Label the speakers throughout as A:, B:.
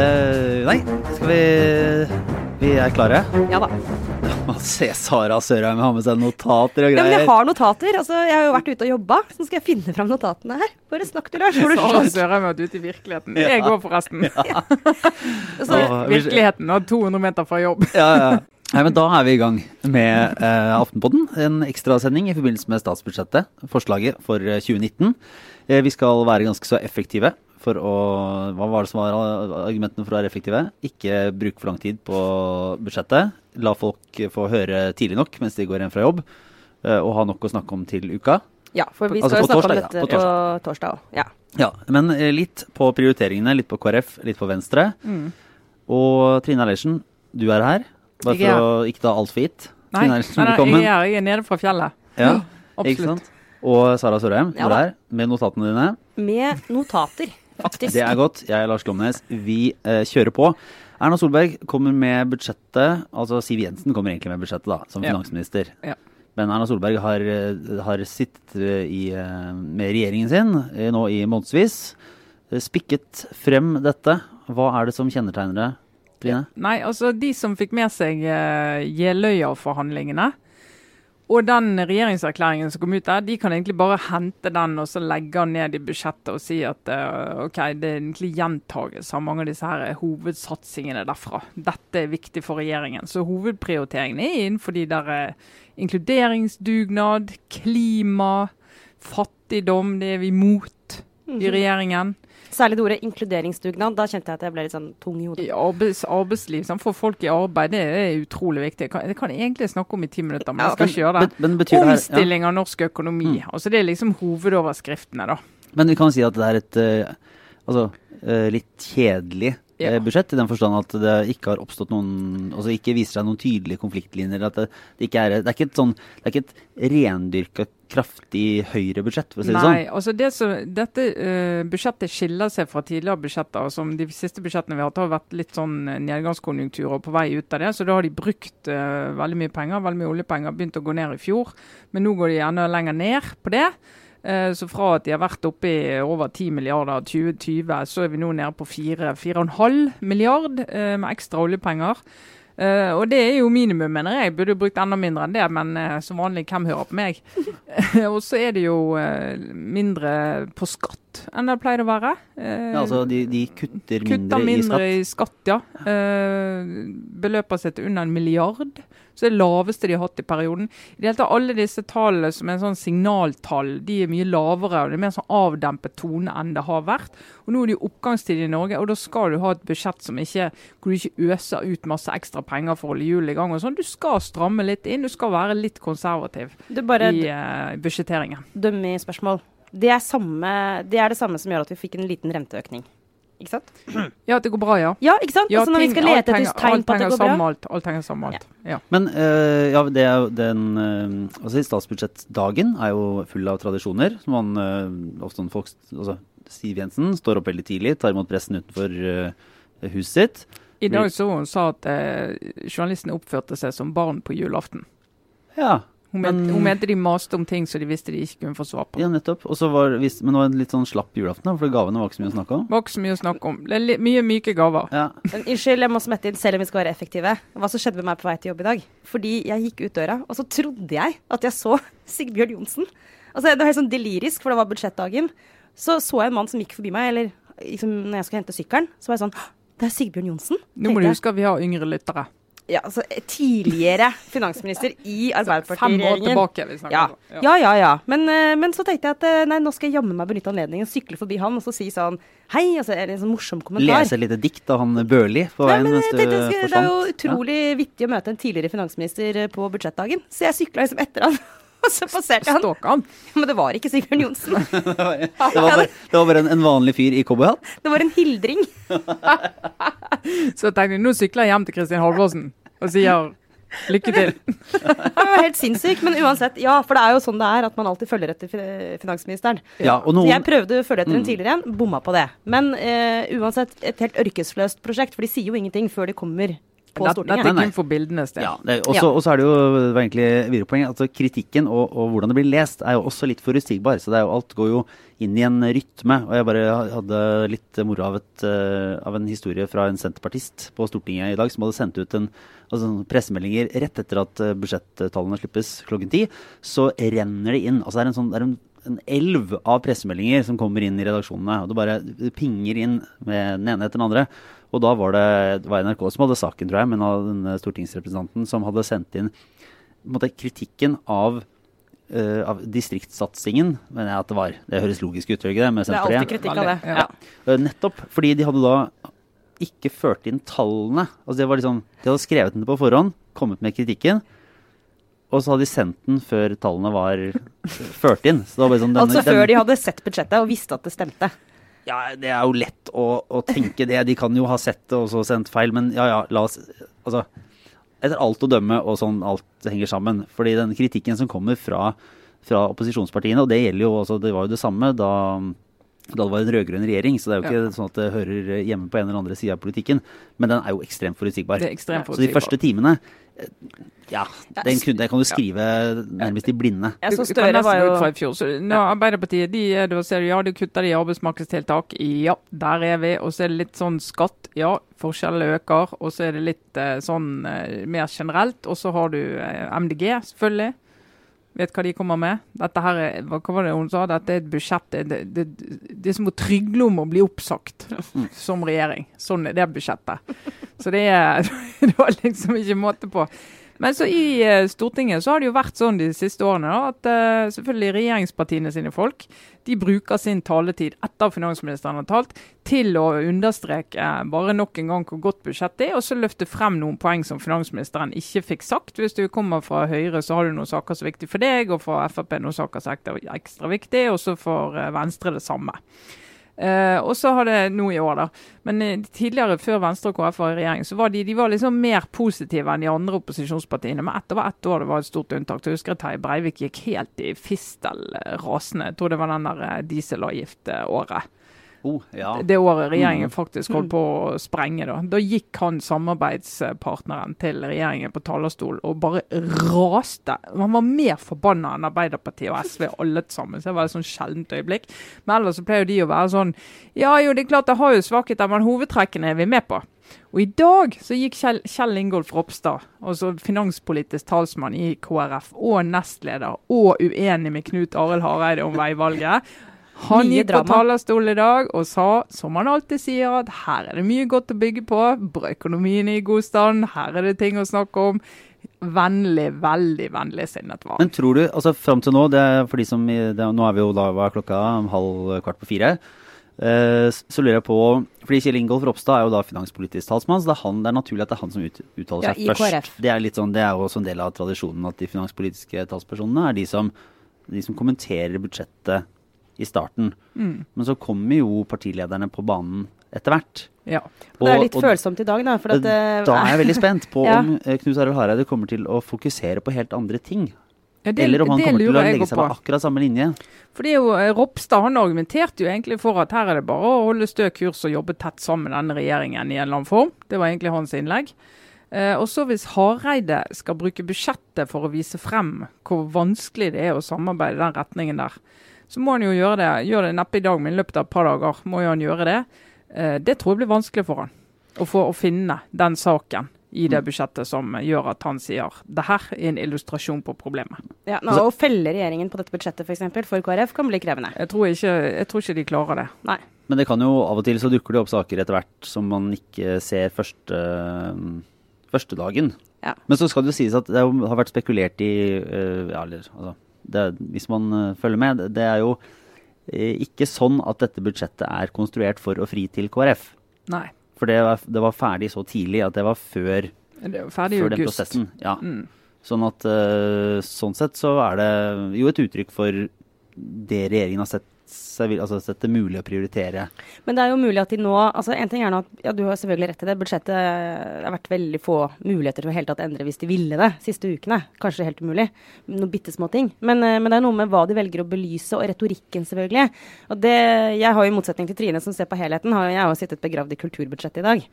A: Eh, nei, skal vi Vi er klare?
B: Ja da.
A: Se Sara Sørheim har med seg notater og
B: Ja, men jeg har notater. Altså, jeg har jo vært ute og jobba, så nå skal jeg finne fram notatene her. Bare snakk, til Lars.
C: Sara? Sørheim har vært ute i virkeligheten.
A: Ja.
C: Jeg går forresten.
B: Altså,
A: Åh,
C: Virkeligheten og 200 meter fra jobb.
A: Ja, ja. Nei, men Da er vi i gang med eh, Aftenpodden. En ekstrasending i forbindelse med statsbudsjettet. Forslaget for eh, 2019. Eh, vi skal være ganske så effektive. For å, hva var det som var argumentene for å være effektive? Ikke bruke for lang tid på budsjettet. La folk få høre tidlig nok mens de går hjem fra jobb. eh, Og ha nok å snakke om til uka.
B: ja, for vi
A: Altså,
B: skal altså, snakke
A: torsdag,
B: om
A: ja,
B: dette
A: på
B: på torsdag òg. Ja.
A: Ja, Men eh, litt på prioriteringene. Litt på KrF, litt på Venstre. Og Trine Eilertsen, du er her. Bare
C: for er
A: å ikke ta alt for gitt.
C: Nei,
A: Trine
C: nei, nei, jeg, er, jeg er nede fra fjellet.
A: Ja, ikke
C: Absolutt.
A: sant? Og Sara Sørheim,
B: Ja
A: du er her med notatene dine.
B: Med notater, faktisk.
A: Det er godt. Jeg er Lars Glomnes. Vi eh, kjører på. Erna Solberg kommer med budsjettet, altså Siv Jensen kommer egentlig med budsjettet da, som finansminister.
C: Ja.
A: Men Erna Solberg har, eh, har sittet eh, i, eh, med regjeringen sin nå i månedsvis. Spikket frem dette. Hva er det som kjennetegner det, Trine?
C: Nei, altså de som fikk med seg uh, Jeløya-forhandlingene, og den regjeringserklæringen som kom ut der, de kan egentlig bare hente den og så legge den ned i budsjettet og si at uh, OK, det er egentlig gjentagelse av mange av disse her hovedsatsingene derfra. Dette er viktig for regjeringen. Så hovedprioriteringen er innenfor de der uh, inkluderingsdugnad, klima, fattigdom. Det er vi imot. I regjeringen.
B: Særlig det ordet inkluderingsdugnad. Da kjente jeg at jeg ble litt sånn tung i hodet.
C: I arbeids, arbeidsliv, sånn, få folk i arbeid, det er utrolig viktig. Det kan, jeg kan egentlig snakke om i ti minutter, men jeg skal ikke gjøre det.
A: Men, men betyr det her, ja.
C: Omstilling av norsk økonomi.
A: Mm.
C: Altså Det er liksom hovedoverskriftene, da.
A: Men vi kan si at det er et uh, altså, uh, litt kjedelig
C: Ja.
A: budsjett, i den forstand at det ikke har oppstått noen Altså ikke viser seg noen tydelige konfliktlinjer. At det, det, ikke er, det er ikke et sånn Det er ikke et rendyrka kraftig høyrebudsjett, for å si det
C: Nei,
A: sånn.
C: altså det som, Dette uh, budsjettet skiller seg fra tidligere budsjetter. som De siste budsjettene vi har hatt, har vært litt sånn nedgangskonjunktur nedgangskonjunkturer på vei ut av det. Så da har de brukt uh, veldig mye penger, veldig mye oljepenger. Begynt å gå ned i fjor, men nå går de enda lenger ned på det. Eh, Så fra at de har vært oppe i over 10 milliarder 2020, så er vi nå nede på 4-4,5 milliard eh, med ekstra oljepenger. Uh, og det er jo minimum, mener jeg. Burde brukt enda mindre enn det, men uh, som vanlig, hvem hører på meg? og så er det jo uh, mindre på skatt enn det pleier å være.
A: Ja, altså de, de kutter mindre,
C: Kutter mindre
A: i skatt.
C: i skatt, ja. Beløper seg til under en milliard. Så det er det laveste de har hatt i perioden. I det hele tatt, Alle disse tallene som er sånn signaltall, de er mye lavere. og Det er mer sånn avdempet tone enn det har vært. Og Nå er det jo oppgangstid i Norge, og da skal du ha et budsjett som ikke, hvor du ikke øser ut masse ekstra penger for å holde hjulene i gang. og sånn. Du skal stramme litt inn, du skal være litt konservativ i uh, budsjetteringen.
B: dummy-spørsmål. Det, er samme- det er det samme som gjør at vi fikk en liten renteøkning. Ikke sant?
C: Ja, at det går bra, ja.
B: Ja, ikke sant?
C: ja
B: altså når vi skal lete etter tegn på at det går bra.
C: Alt, alt henger sammen med alt. Ja.
A: Men uh, ja, det er den uh, Altså Statsbudsjettdagen er jo full av tradisjoner. Som man uh, ofte folk altså, Siv Jensen står opp veldig tidlig, tar imot pressen utenfor uh, huset sitt.
C: I dag så hun sa at journalistene oppførte seg som barn på julaften.
A: Ja,
C: Hun,
A: Men-
C: hun mente de maste om ting så de visste de ikke kunne få svar på.
A: ja nettopp. Og så var, visst- men det var en litt sånn slapp julaften, for gavene var ikke så mye å snakke om.
C: Var ikke så mye å snakke om. Det er litt, mye myke gaver.
A: Ja,
B: Men Unnskyld, jeg må smette inn, selv om vi skal være effektive. Hva som skjedde med meg på vei til jobb i dag? Fordi jeg gikk ut døra, og så trodde jeg at jeg så Sigbjørn Johnsen. Altså, det var helt sånn delirisk, for det var budsjettdagen. Så så jeg en mann som gikk forbi meg, eller liksom, når jeg skulle hente sykkelen, så var jeg sånn Det er Sigbjørn Johnsen.
C: Nå må du huske at vi har yngre lyttere.
B: Ja, altså, tidligere finansminister i
C: Fem år tilbake. Vi snakker
B: Ja.
C: om.
B: Ja, ja, ja. Men, eh, men så tenkte jeg at eh, nei, nå skal jeg jammen meg benytte anledningen, sykle forbi han og så si sånn hei, altså er det en sånn morsom kommentar.
A: Lese et lite dikt av han Børli på
B: Nei,
A: veien
B: men
A: mens du
B: tenkte, skulle- det er jo
A: utrolig
B: utrolig vittig å møte en tidligere finansminister eh, på budsjettdagen. Så jeg sykla liksom etter han, og så passerte han.
C: Han.
B: Men det var ikke Sigbjørn Johnsen.
A: Det var bare, det var bare en, en vanlig fyr i cowboyhatt.
B: Det var en hildring.
C: Så jeg tenkte nå sykler jeg hjem til Kristin Halvorsen og sier lykke til.
B: Det var helt sinnssykt. Men uansett, ja, for det er jo sånn det er at man alltid følger etter finansministeren.
A: Ja, og
B: Så
A: noen,
B: jeg prøvde å følge etter en
A: Mm.
B: tidligere en, bomma på det. Men eh, uansett, et helt ørkesløst prosjekt, for de sier jo ingenting før de kommer på
C: Dette-
B: Stortinget.
C: Er kun for bildenes del.
A: Ja, og så er det jo det var egentlig videre poeng, altså kritikken og, og hvordan det blir lest, er jo også litt forutsigbar. Så det er jo, alt går jo inn i en rytme. Og jeg bare hadde litt moro av, et, eh, av en historie fra en senterpartist på Stortinget i dag som hadde sendt ut en altså, pressemeldinger rett etter at eh, budsjettallene slippes klokken ti. Så renner det inn. Altså det er en sånn det er en, en elv av pressemeldinger som kommer inn i redaksjonene. og Det bare det pinger inn med den ene etter den andre. Og da var det, det var NRK som hadde saken, tror jeg, men av denne stortingsrepresentanten som hadde sendt inn på en måte, kritikken av, uh, av distriktssatsingen, mener jeg at det var. Det høres logisk ut, gjør det ikke det? Med
B: Det er alltid kritikk av det.
C: Ja.
B: Ja.
A: Eh, nettopp fordi de hadde da ikke ført inn tallene. Altså det var liksom, De hadde skrevet den på forhånd, kommet med kritikken. Og så hadde de sendt den før tallene var ført inn. Sånn, denne-
B: Altså
A: den-
B: før de hadde sett budsjettet og visste at det stemte.
A: ja, det er jo lett å, å tenke det. De kan jo ha sett det og så sendt feil, men ja ja, la oss Altså, etter alt å dømme og sånn alt henger sammen. Fordi den kritikken som kommer fra, fra opposisjonspartiene, og det gjelder jo også, det var jo det samme da da det var en rød-grønn regjering, så det er jo ikke sånn at det hører hjemme på en eller andre side av politikken. Men den er jo ekstremt forutsigbar.
C: Det er ekstremt
A: Så de første timene eh, Ja, den, kunne, den kan du skrive nærmest i blinde.
B: Jeg så
C: Du- du
B: Støre var jo
C: fra i fjor. Så nå, Arbeiderpartiet de, er- ser du, ja, de kutter i arbeidsmarkedstiltak. Ja, der er vi. Og så er det litt sånn skatt. Ja, forskjellene øker. Og så er det litt eh, sånn eh, mer generelt. Og så har du eh, MDG, selvfølgelig. Vet hva de kommer med. Dette her er, hva var det hun sa? Dette er et budsjett Det, det, det, det er som å trygle om å bli oppsagt som regjering. Sånn er det budsjettet. Så det er Det var liksom ikke måte på. Men så i eh, Stortinget så har det jo vært sånn de siste årene da, at eh, selvfølgelig regjeringspartiene sine folk de bruker sin taletid etter finansministeren har talt, til å understreke eh, bare nok en gang hvor godt budsjettet er, og så løfte frem noen poeng som finansministeren ikke fikk sagt. Hvis du kommer fra Høyre, så har du noen saker som er viktig for deg, og fra Frp noen saker som er ekstra viktig, og så for eh, Venstre det samme. Eh, og så har det nå i år, da. Men uh, tidligere, før Venstre og KrF var i regjering, så var de, de var liksom mer positive enn de andre opposisjonspartiene. Men etter hvert år det var et stort unntak. Så jeg husker jeg Terje Breivik gikk helt i fistel eh, rasende. Jeg tror det var den der dieselavgiftåret.
A: Oh, ja.
C: Det året regjeringen faktisk holdt på å sprenge. Da Da gikk han samarbeidspartneren til regjeringen på talerstol og bare raste. Han var mer forbanna enn Arbeiderpartiet og SV alle sammen. Så det var et sånn sjeldent øyeblikk. Men ellers så pleier jo de å være sånn Ja jo, det er klart det har jo svakheter, men hovedtrekkene er vi med på. Og i dag så gikk Kjell, Kjell Ingolf Ropstad, altså finanspolitisk talsmann i KrF, og nestleder, og uenig med Knut Arild Hareide om veivalget. Han gikk på
B: talerstol
C: talerstolen i dag og sa, som han alltid sier, at her er det mye godt å bygge på. Økonomien er i god stand, her er det ting å snakke om. Vennlig, veldig vennligsinnet var han.
A: Men tror du, altså fram til nå, det er for de som, det, nå er vi jo da, hva klokka, halv kvart på fire. Eh, så lurer jeg på, fordi Kjell Ingolf Ropstad er jo da finanspolitisk talsmann, så det er, han, det er naturlig at det er han som ut, uttaler seg
B: ja,
A: først. Det er, litt sånn, det er jo også en del av tradisjonen at de finanspolitiske talspersonene er de som, de som kommenterer budsjettet i starten.
C: Mm.
A: Men så kommer jo partilederne på banen etter hvert.
C: Ja.
B: Og, Det er litt
A: og
B: følsomt i dag, da. At, eh,
A: da er jeg veldig spent på
B: Ja.
A: om eh, Knut Arild Hareide kommer til å fokusere på helt andre ting.
C: Ja, det,
A: eller om han kommer til å legge seg
C: på.
A: akkurat samme linje.
C: For det er jo, eh, Ropstad han argumenterte jo egentlig for at her er det bare å holde stø kurs og jobbe tett sammen med denne regjeringen i en eller annen form. Det var egentlig hans innlegg. Eh, og så Hvis Hareide skal bruke budsjettet for å vise frem hvor vanskelig det er å samarbeide i den retningen der, så må han jo gjøre det. Gjør det neppe i dag, men i løpet av et par dager må jo han gjøre det. Eh, det tror jeg blir vanskelig for han. Å få å finne den saken i det budsjettet som gjør at han sier det her er en illustrasjon på problemet.
B: ja, nå, Å felle regjeringen på dette budsjettet for, eksempel, for KrF kan bli krevende.
C: Jeg tror ikke, jeg tror ikke de klarer det.
B: Nei.
A: Men det kan jo av og til så dukker det opp saker etter hvert som man ikke ser første, første dagen.
B: Ja.
A: Men så skal det jo sies at det har vært spekulert i øh, ja, eller, altså, det, Hvis man øh, følger med, det- er jo øh, ikke sånn at dette budsjettet er konstruert for å fri til KrF.
C: Nei.
A: For det var, det var ferdig så tidlig at det var før,
C: Det var ferdig
A: før den prosessen. Ja.
C: Mm.
A: Sånn at øh, sånn sett så er det jo et uttrykk for det regjeringen har sett seg vil, altså sett det mulig å prioritere?
B: Men det er jo mulig at de nå altså En ting er nå at ja, du har selvfølgelig rett i det. Budsjettet det har vært veldig få muligheter til å helt tatt endre hvis de ville det siste ukene. Kanskje helt umulig. Noen bitte små ting. Men, men, det er noe med hva de velger å belyse, og retorikken, selvfølgelig. Og det, Jeg har jo motsetning til Trine, som ser på helheten, har jeg har sittet begravd i kulturbudsjettet i dag.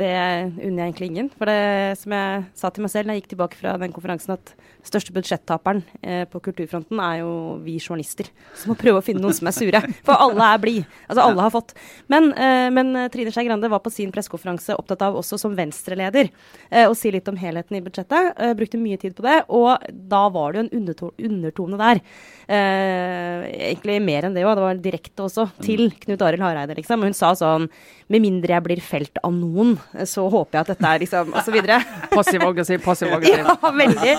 B: Det unner jeg egentlig ingen. For det som jeg sa til meg selv da jeg gikk tilbake fra den konferansen, at største budsjettaperen eh, på kulturfronten er jo vi journalister. Som må prøve å finne noen som er sure. For alle er blid. Altså alle har fått. Men, eh, men Trine Skei Grande var på sin pressekonferanse opptatt av også som Venstre-leder eh, å si litt om helheten i budsjettet. Eh, brukte mye tid på det. Og da var det jo en undertone der. Eh, egentlig mer enn det òg. Det var direkte også til Knut Arild Hareide, liksom. Hun sa sånn Med mindre jeg blir felt av noen, så håper jeg at dette er liksom Og så videre.
C: Passiv aggressiv, passiv aggressiv.
B: Ja, veldig.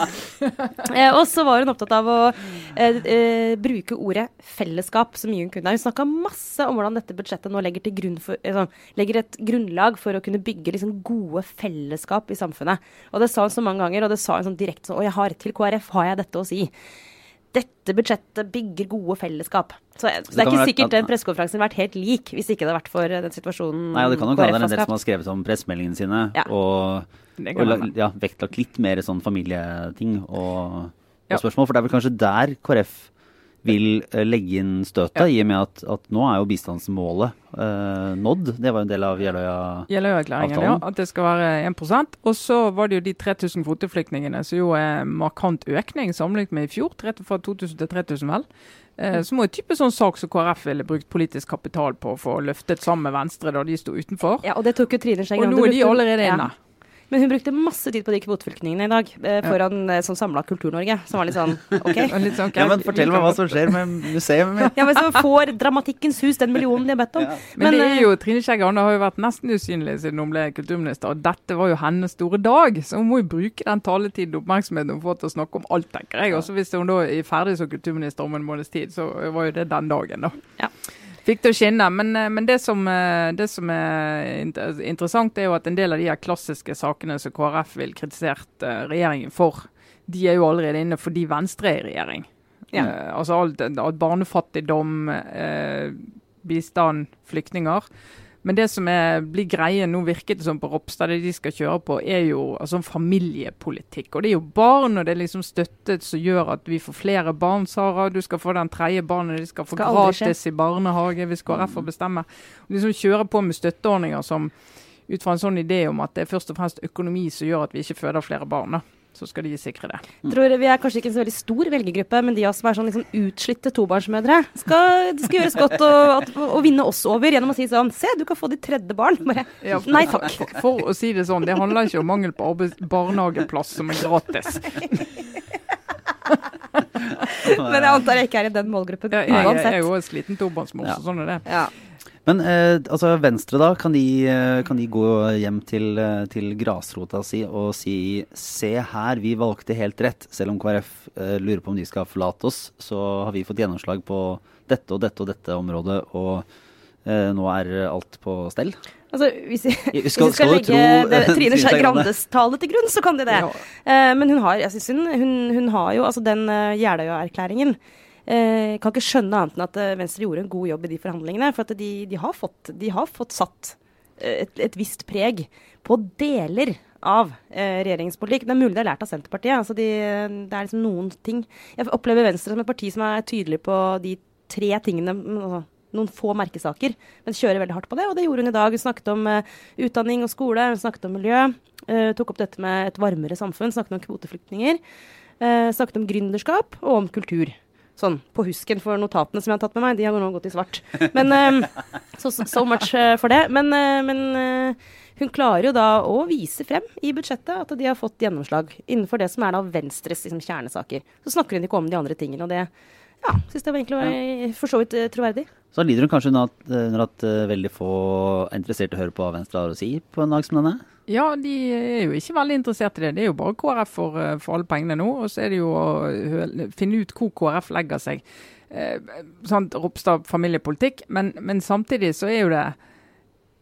B: Eh, og så var hun opptatt av å eh, eh, bruke ordet fellesskap så mye hun kunne. Hun snakka masse om hvordan dette budsjettet nå legger, for, eh, legger et grunnlag for å kunne bygge liksom, gode fellesskap i samfunnet. Og det sa hun så mange ganger, og det sa hun sånn direkte sånn Å, jeg har til KrF har jeg dette å si dette budsjettet bygger gode fellesskap. Så, så det, det er ikke sikkert den pressekonferansen hadde vært helt lik hvis ikke det hadde vært for den situasjonen
A: Nei, og Det kan nok være en del som har skrevet om pressemeldingene sine ja. og, og ja, vektlagt litt mer sånn familieting og, og ja. spørsmål. For det er vel kanskje der KrF vil uh, legge inn støtet, ja. i og med at, at, nå er jo bistandsmålet eh, nådd. Det var jo en del av Jeløya-avtalen.
C: ja. At det skal være 1% Og så var det jo de 3000 kvoteflyktningene, som jo er markant økning sammenlignet med i fjor. Fra 2000 til 3000, vel. Eh, som er en type sånn sak som KrF ville brukt politisk kapital på for å løfte sammen med Venstre da de sto utenfor.
B: Ja, Og det tok jo Trine Skei
C: Og nå er de allerede inne.
B: Ja. Men hun brukte masse tid på de kvoteflyktningene i dag, eh, foran ja. Eh, sånn samla Kultur-Norge. Som var litt sånn OK.
A: litt sånn, ja, men Fortell meg hva som skjer med museet mitt.
B: ja, men så får Dramatikkens hus den millionen de har bedt om. Ja.
C: Men, men, det er eh, jo, Trine Skei Grande har jo vært nesten usynlig siden hun ble kulturminister, og dette var jo hennes store dag. Så hun må jo bruke den taletiden og oppmerksomheten hun får til å snakke om alt, tenker jeg. Også hvis hun da er ferdig som kulturminister om en måneds tid, så var jo det den dagen, da. Ja fikk det å skinne. Men, eh, men det, som, eh, det, som, er interessant, er jo at en del av de her klassiske sakene som KrF vil kritisert uh, regjeringen for, de er jo allerede inne fordi Venstre er i regjering. Ja. Uh, altså alt, alt barnefattigdom, uh, bistand, flyktninger. Men det som er, blir greie nå, virket det som på Ropstad, det de skal kjøre på, er jo altså, familiepolitikk. Og det er jo barn, og det er liksom støttet som gjør at vi får flere barn, Sara. Du skal få den tredje barnet, de skal få skal gratis i barnehage hvis KrF får bestemme. Og liksom kjøre på med støtteordninger som ut fra en sånn idé om at det er først og fremst økonomi som gjør at vi ikke føder flere barn. Da så skal de sikre det.
B: Jeg tror Vi er kanskje ikke en så veldig stor velgergruppe, men de av oss som er sånn liksom utslitte tobarnsmødre, skal, det skal gjøres godt å, vinne oss over gjennom å si sånn Se, du kan få ditt tredje barn. Bare ja, nei takk.
C: For, for, å si det sånn, det handler ikke om mangel på barnehageplass som er gratis.
B: men jeg antar jeg ikke er i den målgruppen
C: ja, jeg. Jeg er jo en sliten tobarnsmor, ja. så sånn er det. Ja.
A: Men eh, altså Venstre, da, kan de, eh, kan de gå hjem til, eh, til, grasrota si og si se her, vi valgte helt rett. Selv om KrF eh, lurer på om de skal forlate oss, så har vi fått gjennomslag på dette og dette og dette området, og eh, nå er alt på stell.
B: Altså, hvis, vi, skal, skal, skal legge det, Trine Skei Grandes tale til grunn, så kan de det. Ja. Uh, men hun har, jeg synes hun, hun, hun har jo altså den uh, Jeløya-erklæringen. Eh, kan ikke skjønne annet enn at eh, Venstre gjorde en god jobb i de forhandlingene. For at de, de, har, fått, de har, fått, satt eh, et, et, visst preg på deler av eh, regjeringens politikk. Det er mulig det er lært av Senterpartiet. Altså de, det er liksom noen ting Jeg opplever Venstre som et parti som er tydelig på de tre tingene altså, noen få merkesaker, men kjører veldig hardt på det. Og det gjorde hun i dag. Hun snakket om uh, utdanning og skole, hun snakket om miljø. Uh, tok opp dette med et varmere samfunn, snakket om kvoteflyktninger. Uh, snakket om gründerskap og om kultur sånn på husken for notatene som jeg har tatt med meg. De har nå gått i svart. Men um, so, so, much uh, for det. Men, uh, men uh, hun klarer jo da å vise frem i budsjettet at de har fått gjennomslag innenfor det som er da Venstres liksom, kjernesaker. Så snakker hun ikke om de andre tingene. og det ja, syns jeg var egentlig var for så vidt troverdig.
A: Så lider hun kanskje under at, at veldig få er interessert i å høre på hva Venstre har å si på en dag som denne?
C: Ja, de er jo ikke veldig interessert i det. Det er jo bare KrF for, eh, for alle pengene nå. Og så er det jo å finne ut hvor KrF legger seg. Eh, sant, Ropstad familiepolitikk. Men, men, samtidig så er jo det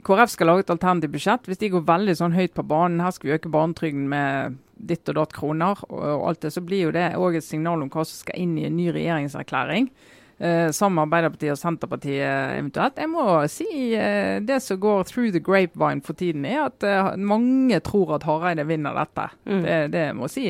C: KrF skal lage et alternativt budsjett. Hvis de går veldig sånn høyt på banen, her skal vi øke barnetrygden med ditt og datt kroner, og, og alt det, så blir jo det òg et signal om hva som skal inn i en ny regjeringserklæring. Eh, sammen med Arbeiderpartiet og Senterpartiet eventuelt. Jeg må si eh, det som går through the grapevine for tiden, er at eh, mange tror at Hareide vinner dette.
B: Mm.
C: Det, det må jeg si.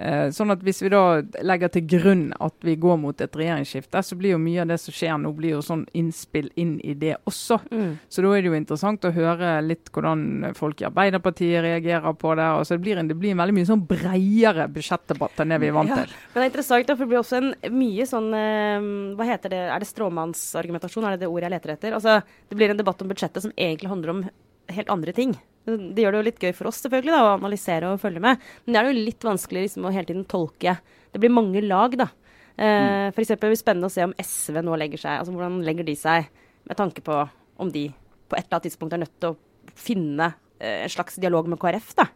C: Eh, sånn at Hvis vi da legger til grunn at vi går mot et regjeringsskifte, så blir jo mye av det som skjer nå, blir jo sånn innspill inn i det også.
B: Mm.
C: Så da er det jo interessant å høre litt hvordan folk i Arbeiderpartiet reagerer på det. Altså det, blir en, det blir en veldig mye sånn bredere budsjettdebatt enn det vi er vant
B: Ja.
C: til.
B: Men det er interessant, for det blir også en mye sånn eh, Hva heter det, er det stråmannsargumentasjon, er det det ordet jeg leter etter? Altså, det blir en debatt om budsjettet som egentlig handler om helt andre ting. Det gjør det jo litt gøy for oss selvfølgelig da, å analysere og følge med, men det er jo litt vanskelig liksom, å hele tiden tolke. Det blir mange lag, da. Eh, for eksempel, det spennende å se om SV nå legger seg Altså hvordan legger de seg med tanke på om de på et eller annet tidspunkt er nødt til å finne eh, en slags dialog med KrF, da.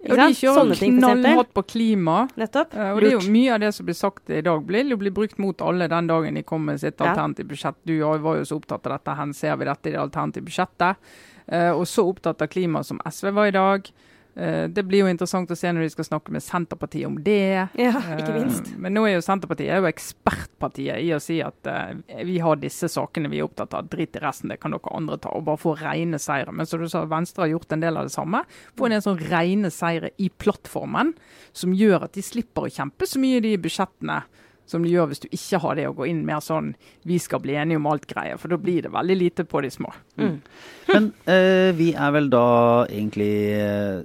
C: Ja, de kjører knallhardt på klima.
B: Nettopp.
C: Uh, og det er jo Mye av det som blir sagt i dag, blir, blir brukt mot alle den dagen de kommer med sitt alternative budsjett. Du og jeg var jo så opptatt av dette. Her ser vi dette i det alternative budsjettet. Eh, og så opptatt av klima som SV var i dag. Eh, det blir jo interessant å se når de skal snakke med Senterpartiet om det.
B: Ja, ikke minst.
C: Eh, men nå er jo Senterpartiet er jo ekspertpartiet i å si at vi har disse sakene vi er opptatt av, drit i resten, det kan dere andre ta. Og bare få rene seire. Men som du sa, Venstre har gjort en del av det samme. Få en sånn rene seire i plattformen som gjør at de slipper å kjempe så mye i de budsjettene som du gjør hvis du ikke har det å gå inn mer sånn vi skal bli enige om alt-greie. For da blir det veldig lite på de små.
B: Mm.
A: Men eh, vi er vel da egentlig eh,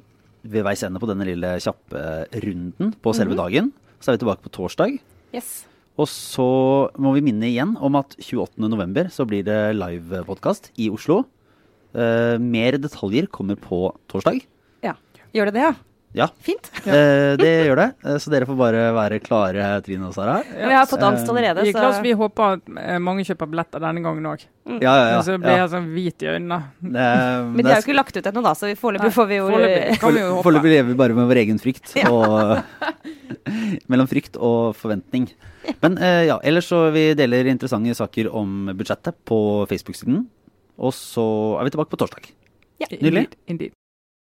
A: ved veis ende på denne lille kjappe runden på selve dagen. Så er vi tilbake på torsdag.
B: Yes.
A: Og så må vi minne igjen om at 28.11. så blir det livepodkast i Oslo. Eh, mer detaljer kommer på torsdag.
B: Ja. Gjør det det, ja?
A: Ja,
B: Fint.
A: eh, det gjør det. Eh, Så dere får bare være klare, Trine og Sara.
B: Ja. Vi har fått angst allerede,
C: Vi,
B: så
C: Klaus, vi håper at eh, mange kjøper billetter denne gangen òg.
A: Ja, ja, ja.
C: Så blir
A: ja.
C: jeg sånn hvit i øynene.
A: Det,
B: Men de har jo ikke lagt ut ennå, da, så foreløpig får vi jo
C: Foreløpig kan vi jo håpe.
A: Foreløpig lever vi bare med vår egen frykt. Og, mellom frykt og forventning. Men eh, ja, ellers så vi deler interessante saker om budsjettet på Facebook-siden. Og så er vi tilbake på torsdag.
B: Ja.
A: Nydelig.
C: Indeed, indeed.